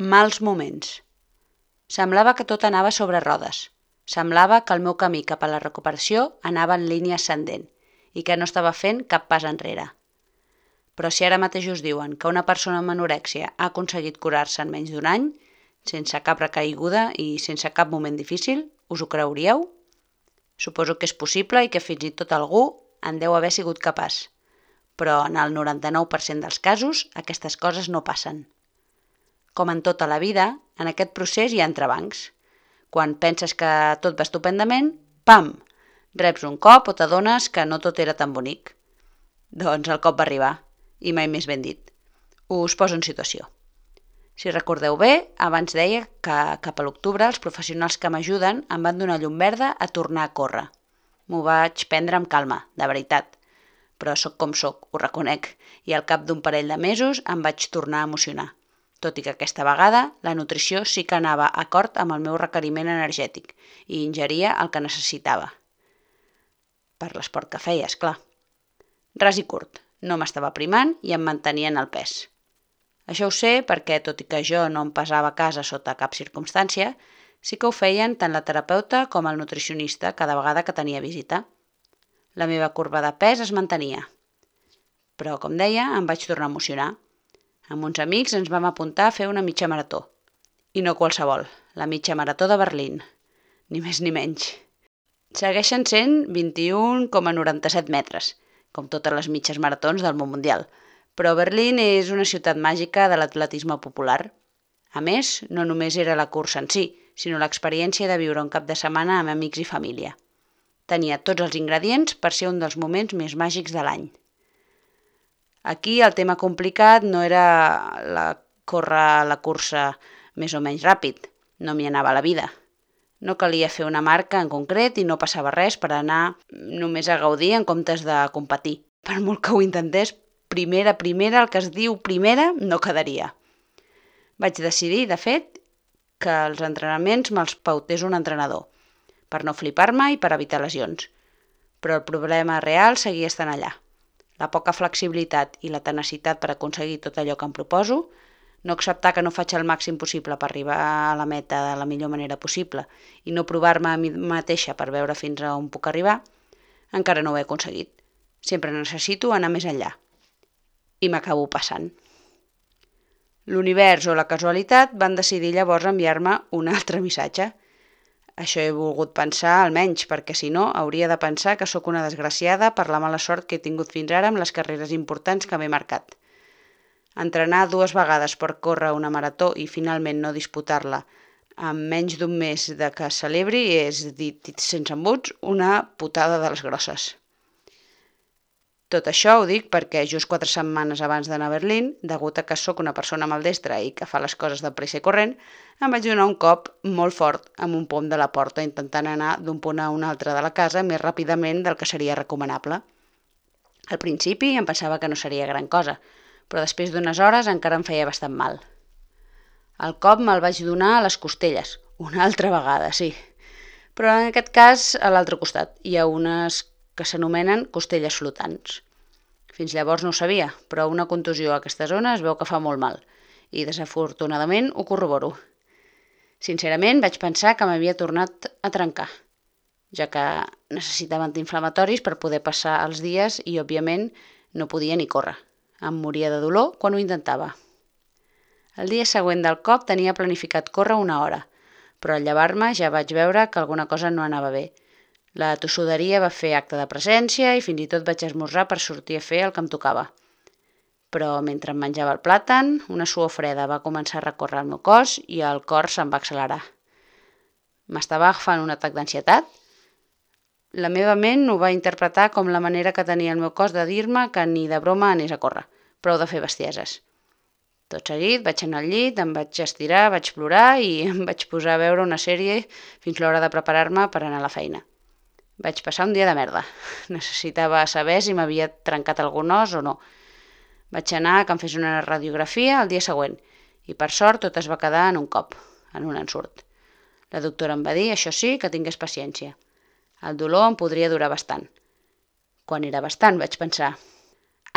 Mals moments. Semblava que tot anava sobre rodes. Semblava que el meu camí cap a la recuperació anava en línia ascendent i que no estava fent cap pas enrere. Però si ara mateix us diuen que una persona amb anorèxia ha aconseguit curar-se en menys d'un any, sense cap recaiguda i sense cap moment difícil, us ho creuríeu? Suposo que és possible i que fins i tot algú en deu haver sigut capaç. Però en el 99% dels casos aquestes coses no passen. Com en tota la vida, en aquest procés hi ha entrebancs. Quan penses que tot va estupendament, pam! Reps un cop o t'adones que no tot era tan bonic. Doncs el cop va arribar, i mai més ben dit. Us poso en situació. Si recordeu bé, abans deia que cap a l'octubre els professionals que m'ajuden em van donar llum verda a tornar a córrer. M'ho vaig prendre amb calma, de veritat. Però sóc com sóc, ho reconec, i al cap d'un parell de mesos em vaig tornar a emocionar tot i que aquesta vegada la nutrició sí que anava acord amb el meu requeriment energètic i ingeria el que necessitava. Per l'esport que feia, és clar. Ras i curt, no m'estava primant i em mantenia en el pes. Això ho sé perquè, tot i que jo no em pesava a casa sota cap circumstància, sí que ho feien tant la terapeuta com el nutricionista cada vegada que tenia visita. La meva curva de pes es mantenia. Però, com deia, em vaig tornar a emocionar amb uns amics ens vam apuntar a fer una mitja marató. I no qualsevol, la mitja marató de Berlín. Ni més ni menys. Segueixen sent 21,97 metres, com totes les mitges maratons del món mundial, però Berlín és una ciutat màgica de l'atletisme popular. A més, no només era la cursa en si, sinó l'experiència de viure un cap de setmana amb amics i família. Tenia tots els ingredients per ser un dels moments més màgics de l'any. Aquí el tema complicat no era la córrer la cursa més o menys ràpid, no m'hi anava la vida. No calia fer una marca en concret i no passava res per anar només a gaudir en comptes de competir. Per molt que ho intentés, primera, primera, el que es diu primera, no quedaria. Vaig decidir, de fet, que els entrenaments me'ls pautés un entrenador, per no flipar-me i per evitar lesions. Però el problema real seguia estant allà la poca flexibilitat i la tenacitat per aconseguir tot allò que em proposo, no acceptar que no faig el màxim possible per arribar a la meta de la millor manera possible i no provar-me a mi mateixa per veure fins a on puc arribar, encara no ho he aconseguit. Sempre necessito anar més enllà. I m'acabo passant. L'univers o la casualitat van decidir llavors enviar-me un altre missatge – això he volgut pensar, almenys, perquè si no, hauria de pensar que sóc una desgraciada per la mala sort que he tingut fins ara amb les carreres importants que m'he marcat. Entrenar dues vegades per córrer una marató i finalment no disputar-la en menys d'un mes de que celebri és, dit sense embuts, una putada de les grosses. Tot això ho dic perquè just quatre setmanes abans d'anar a Berlín, degut a que sóc una persona maldestra i que fa les coses de pressa i corrent, em vaig donar un cop molt fort amb un pom de la porta intentant anar d'un punt a un altre de la casa més ràpidament del que seria recomanable. Al principi em pensava que no seria gran cosa, però després d'unes hores encara em feia bastant mal. El cop me'l vaig donar a les costelles, una altra vegada, sí. Però en aquest cas a l'altre costat hi ha unes que s'anomenen costelles flotants. Fins llavors no ho sabia, però una contusió a aquesta zona es veu que fa molt mal i desafortunadament ho corroboro. Sincerament vaig pensar que m'havia tornat a trencar, ja que necessitava antiinflamatoris per poder passar els dies i, òbviament, no podia ni córrer. Em moria de dolor quan ho intentava. El dia següent del cop tenia planificat córrer una hora, però al llevar-me ja vaig veure que alguna cosa no anava bé la tossuderia va fer acte de presència i fins i tot vaig esmorzar per sortir a fer el que em tocava. Però mentre em menjava el plàtan, una suor freda va començar a recórrer el meu cos i el cor se'm va accelerar. M'estava agafant un atac d'ansietat? La meva ment ho va interpretar com la manera que tenia el meu cos de dir-me que ni de broma anés a córrer, prou de fer bestieses. Tot seguit vaig anar al llit, em vaig estirar, vaig plorar i em vaig posar a veure una sèrie fins l'hora de preparar-me per anar a la feina. Vaig passar un dia de merda. Necessitava saber si m'havia trencat algun os o no. Vaig anar a que em fes una radiografia el dia següent i per sort tot es va quedar en un cop, en un ensurt. La doctora em va dir, això sí, que tingués paciència. El dolor em podria durar bastant. Quan era bastant, vaig pensar.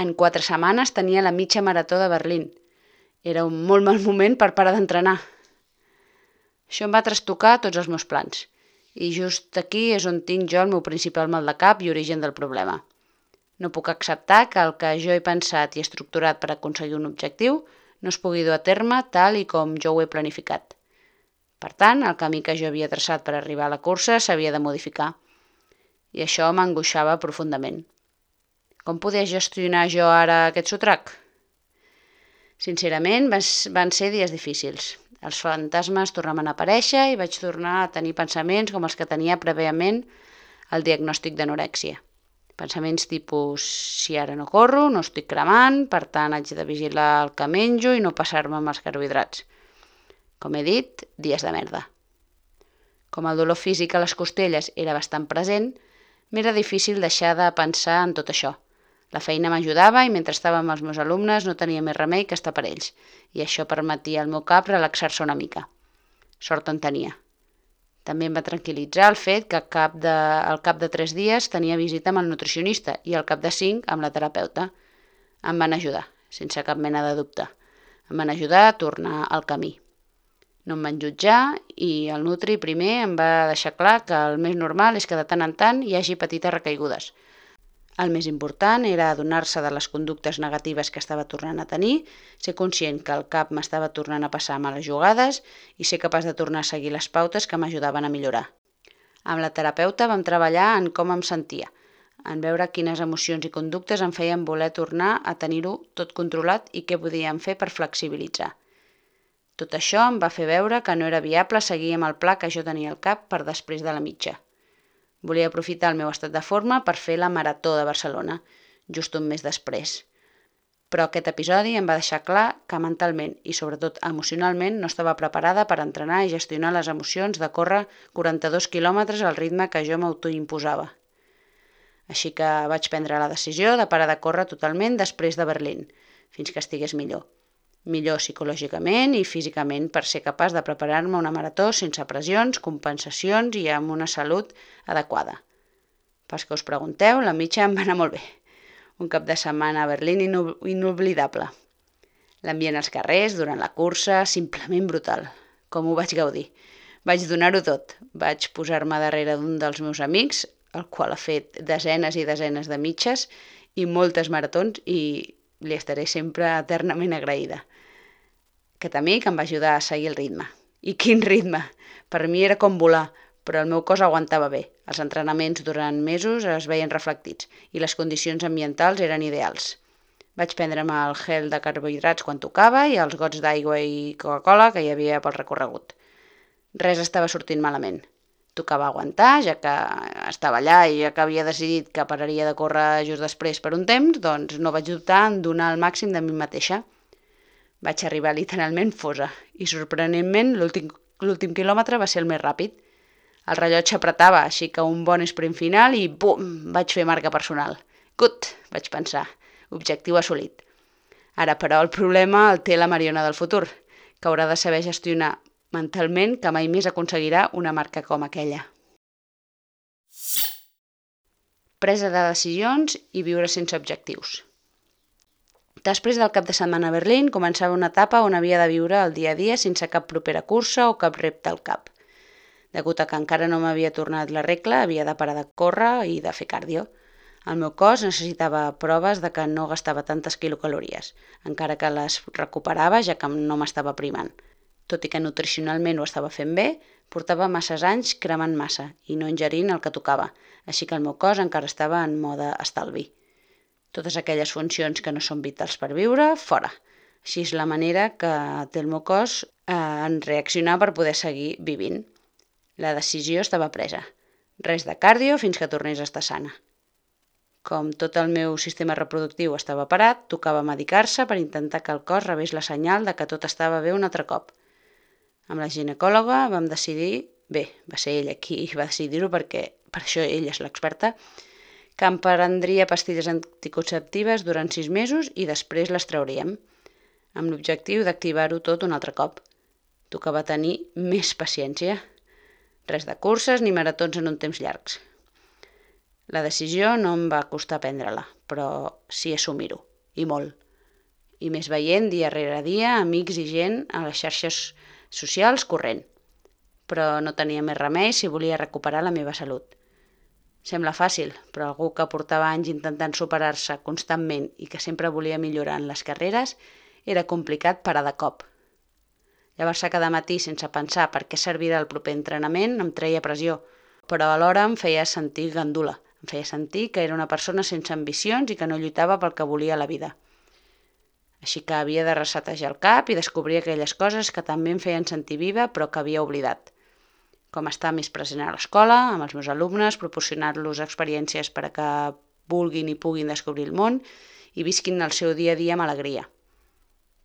En quatre setmanes tenia la mitja marató de Berlín Era un molt mal moment per parar d'entrenar. Això em va trastocar tots els meus plans. I just aquí és on tinc jo el meu principal mal de cap i origen del problema. No puc acceptar que el que jo he pensat i estructurat per aconseguir un objectiu no es pugui dur a terme tal i com jo ho he planificat. Per tant, el camí que jo havia traçat per arribar a la cursa s'havia de modificar. I això m'angoixava profundament. Com podia gestionar jo ara aquest sotrac? Sincerament, van ser dies difícils. Els fantasmes tornaven a aparèixer i vaig tornar a tenir pensaments com els que tenia prèviament el diagnòstic d'anorèxia. Pensaments tipus, si ara no corro, no estic cremant, per tant haig de vigilar el que menjo i no passar-me amb els carbohidrats. Com he dit, dies de merda. Com el dolor físic a les costelles era bastant present, m'era difícil deixar de pensar en tot això. La feina m'ajudava i mentre estava amb els meus alumnes no tenia més remei que estar per ells, i això permetia al meu cap relaxar-se una mica. Sort en tenia. També em va tranquil·litzar el fet que cap de, al cap de tres dies tenia visita amb el nutricionista i al cap de cinc amb la terapeuta. Em van ajudar, sense cap mena de dubte. Em van ajudar a tornar al camí. No em van jutjar i el Nutri primer em va deixar clar que el més normal és que de tant en tant hi hagi petites recaigudes – el més important era adonar-se de les conductes negatives que estava tornant a tenir, ser conscient que el cap m'estava tornant a passar males jugades i ser capaç de tornar a seguir les pautes que m'ajudaven a millorar. Amb la terapeuta vam treballar en com em sentia, en veure quines emocions i conductes em feien voler tornar a tenir-ho tot controlat i què podíem fer per flexibilitzar. Tot això em va fer veure que no era viable seguir amb el pla que jo tenia al cap per després de la mitja. Volia aprofitar el meu estat de forma per fer la Marató de Barcelona, just un mes després. Però aquest episodi em va deixar clar que mentalment i sobretot emocionalment no estava preparada per entrenar i gestionar les emocions de córrer 42 quilòmetres al ritme que jo m'autoimposava. Així que vaig prendre la decisió de parar de córrer totalment després de Berlín, fins que estigués millor millor psicològicament i físicament per ser capaç de preparar-me una marató sense pressions, compensacions i amb una salut adequada. Pels que us pregunteu, la mitja em va anar molt bé. Un cap de setmana a Berlín inoblidable. L'ambient als carrers, durant la cursa, simplement brutal. Com ho vaig gaudir. Vaig donar-ho tot. Vaig posar-me darrere d'un dels meus amics, el qual ha fet desenes i desenes de mitges i moltes maratons i li estaré sempre eternament agraïda. Aquest amic em va ajudar a seguir el ritme. I quin ritme! Per mi era com volar, però el meu cos aguantava bé. Els entrenaments durant mesos es veien reflectits i les condicions ambientals eren ideals. Vaig prendre'm el gel de carbohidrats quan tocava i els gots d'aigua i Coca-Cola que hi havia pel recorregut. Res estava sortint malament. Tocava aguantar, ja que estava allà i ja que havia decidit que pararia de córrer just després per un temps, doncs no vaig dubtar en donar el màxim de mi mateixa. Vaig arribar literalment fosa i, sorprenentment, l'últim quilòmetre va ser el més ràpid. El rellotge apretava, així que un bon sprint final i bum, vaig fer marca personal. Gut, vaig pensar. Objectiu assolit. Ara, però, el problema el té la Mariona del futur, que haurà de saber gestionar mentalment que mai més aconseguirà una marca com aquella. Presa de decisions i viure sense objectius. Després del cap de setmana a Berlín, començava una etapa on havia de viure el dia a dia sense cap propera cursa o cap repte al cap. Degut a que encara no m'havia tornat la regla, havia de parar de córrer i de fer cardio. El meu cos necessitava proves de que no gastava tantes quilocalories, encara que les recuperava ja que no m'estava primant. Tot i que nutricionalment ho estava fent bé, portava masses anys cremant massa i no ingerint el que tocava, així que el meu cos encara estava en mode estalvi. Totes aquelles funcions que no són vitals per viure, fora. Així és la manera que té el meu cos eh, en reaccionar per poder seguir vivint. La decisió estava presa. Res de càrdio fins que tornés a estar sana. Com tot el meu sistema reproductiu estava parat, tocava medicar-se per intentar que el cos rebés la senyal de que tot estava bé un altre cop. Amb la ginecòloga vam decidir, bé, va ser ella qui va decidir-ho perquè per això ella és l'experta, que em prendria pastilles anticonceptives durant sis mesos i després les trauríem, amb l'objectiu d'activar-ho tot un altre cop. Tocava tenir més paciència. Res de curses ni maratons en un temps llargs. La decisió no em va costar prendre-la, però sí assumir-ho, i molt. i més veient dia rere dia amics i gent a les xarxes socials corrent. Però no tenia més remei si volia recuperar la meva salut. Sembla fàcil, però algú que portava anys intentant superar-se constantment i que sempre volia millorar en les carreres, era complicat parar de cop. Llevar-se cada matí sense pensar per què servirà el proper entrenament em treia pressió, però alhora em feia sentir gandula. Em feia sentir que era una persona sense ambicions i que no lluitava pel que volia a la vida. Així que havia de resetejar el cap i descobrir aquelles coses que també em feien sentir viva però que havia oblidat. Com estar més present a l'escola, amb els meus alumnes, proporcionar-los experiències per a que vulguin i puguin descobrir el món i visquin el seu dia a dia amb alegria.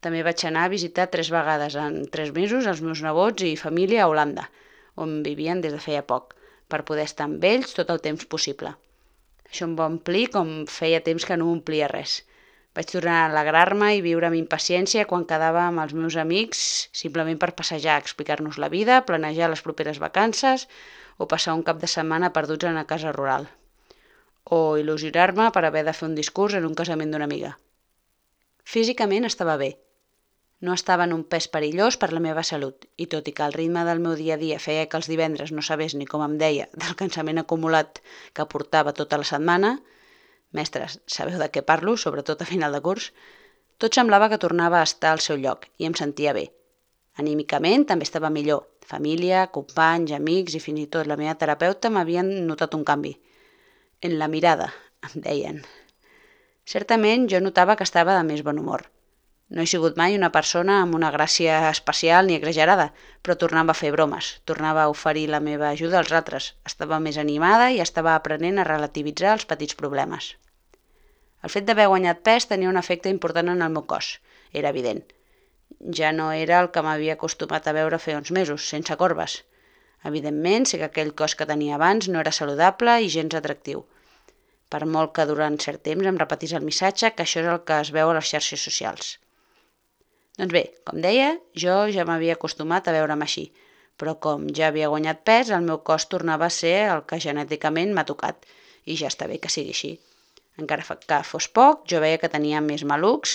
També vaig anar a visitar tres vegades en tres mesos els meus nebots i família a Holanda, on vivien des de feia poc, per poder estar amb ells tot el temps possible. Això em va omplir com feia temps que no omplia res. Vaig tornar a alegrar-me i viure amb impaciència quan quedava amb els meus amics simplement per passejar, explicar-nos la vida, planejar les properes vacances o passar un cap de setmana perduts en una casa rural. O il·lusionar-me per haver de fer un discurs en un casament d'una amiga. Físicament estava bé, no estava en un pes perillós per la meva salut, i tot i que el ritme del meu dia a dia feia que els divendres no sabés ni com em deia del cansament acumulat que portava tota la setmana, mestres, sabeu de què parlo, sobretot a final de curs, tot semblava que tornava a estar al seu lloc i em sentia bé. Anímicament també estava millor. Família, companys, amics i fins i tot la meva terapeuta m'havien notat un canvi. En la mirada, em deien. Certament jo notava que estava de més bon humor. No he sigut mai una persona amb una gràcia especial ni exagerada, però tornava a fer bromes, tornava a oferir la meva ajuda als altres, estava més animada i estava aprenent a relativitzar els petits problemes. El fet d'haver guanyat pes tenia un efecte important en el meu cos, era evident. Ja no era el que m'havia acostumat a veure fer uns mesos, sense corbes. Evidentment, sé que aquell cos que tenia abans no era saludable i gens atractiu. Per molt que durant cert temps em repetís el missatge que això és el que es veu a les xarxes socials. Doncs bé, com deia, jo ja m'havia acostumat a veure'm així, però com ja havia guanyat pes, el meu cos tornava a ser el que genèticament m'ha tocat, i ja està bé que sigui així. Encara que fos poc, jo veia que tenia més malucs,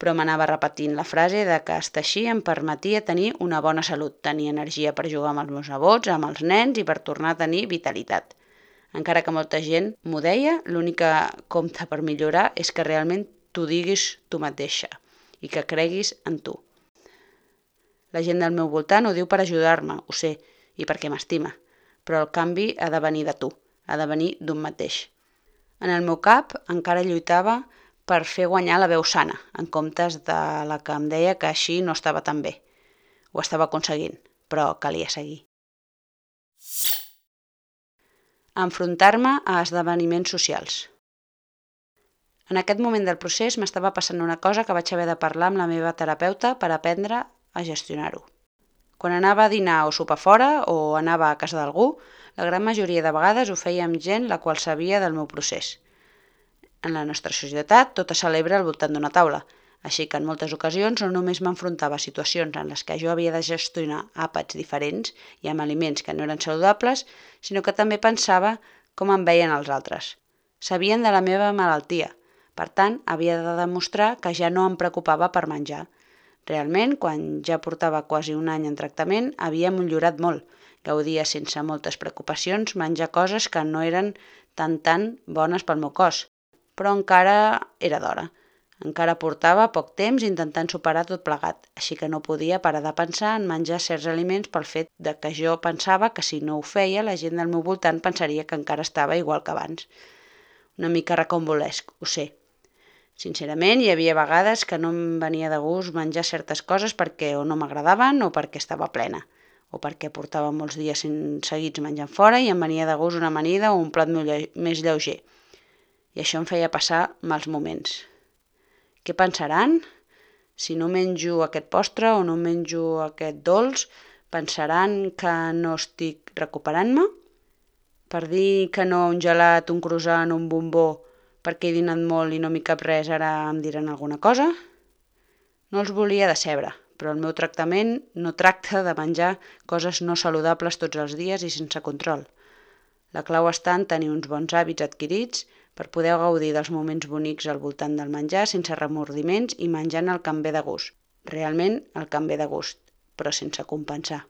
però m'anava repetint la frase de que estar així em permetia tenir una bona salut, tenir energia per jugar amb els meus nebots, amb els nens i per tornar a tenir vitalitat. Encara que molta gent m'ho deia, l'única compte per millorar és que realment t'ho diguis tu mateixa i que creguis en tu. La gent del meu voltant ho diu per ajudar-me, ho sé, i perquè m'estima, però el canvi ha de venir de tu, ha de venir d'un mateix. En el meu cap encara lluitava per fer guanyar la veu sana, en comptes de la que em deia que així no estava tan bé. Ho estava aconseguint, però calia seguir. Enfrontar-me a esdeveniments socials. En aquest moment del procés m'estava passant una cosa que vaig haver de parlar amb la meva terapeuta per aprendre a gestionar-ho. Quan anava a dinar o sopar fora o anava a casa d'algú, la gran majoria de vegades ho feia amb gent la qual sabia del meu procés. En la nostra societat tot es celebra al voltant d'una taula, així que en moltes ocasions no només m'enfrontava a situacions en les que jo havia de gestionar àpats diferents i amb aliments que no eren saludables, sinó que també pensava com em veien els altres. Sabien de la meva malaltia, per tant, havia de demostrar que ja no em preocupava per menjar. Realment, quan ja portava quasi un any en tractament, havia millorat molt. Gaudia sense moltes preocupacions menjar coses que no eren tan tan bones pel meu cos. Però encara era d'hora. Encara portava poc temps intentant superar tot plegat, així que no podia parar de pensar en menjar certs aliments pel fet de que jo pensava que si no ho feia la gent del meu voltant pensaria que encara estava igual que abans. Una mica recombolesc, ho sé, Sincerament, hi havia vegades que no em venia de gust menjar certes coses perquè o no m'agradaven o perquè estava plena, o perquè portava molts dies seguits menjant fora i em venia de gust una amanida o un plat més lleuger. I això em feia passar mals moments. Què pensaran? Si no menjo aquest postre o no menjo aquest dolç, pensaran que no estic recuperant-me? Per dir que no un gelat, un croissant un bombó perquè he dinat molt i no m'hi cap res, ara em diran alguna cosa? No els volia decebre, però el meu tractament no tracta de menjar coses no saludables tots els dies i sense control. La clau està en tenir uns bons hàbits adquirits per poder gaudir dels moments bonics al voltant del menjar sense remordiments i menjant el que em ve de gust. Realment el que em ve de gust, però sense compensar.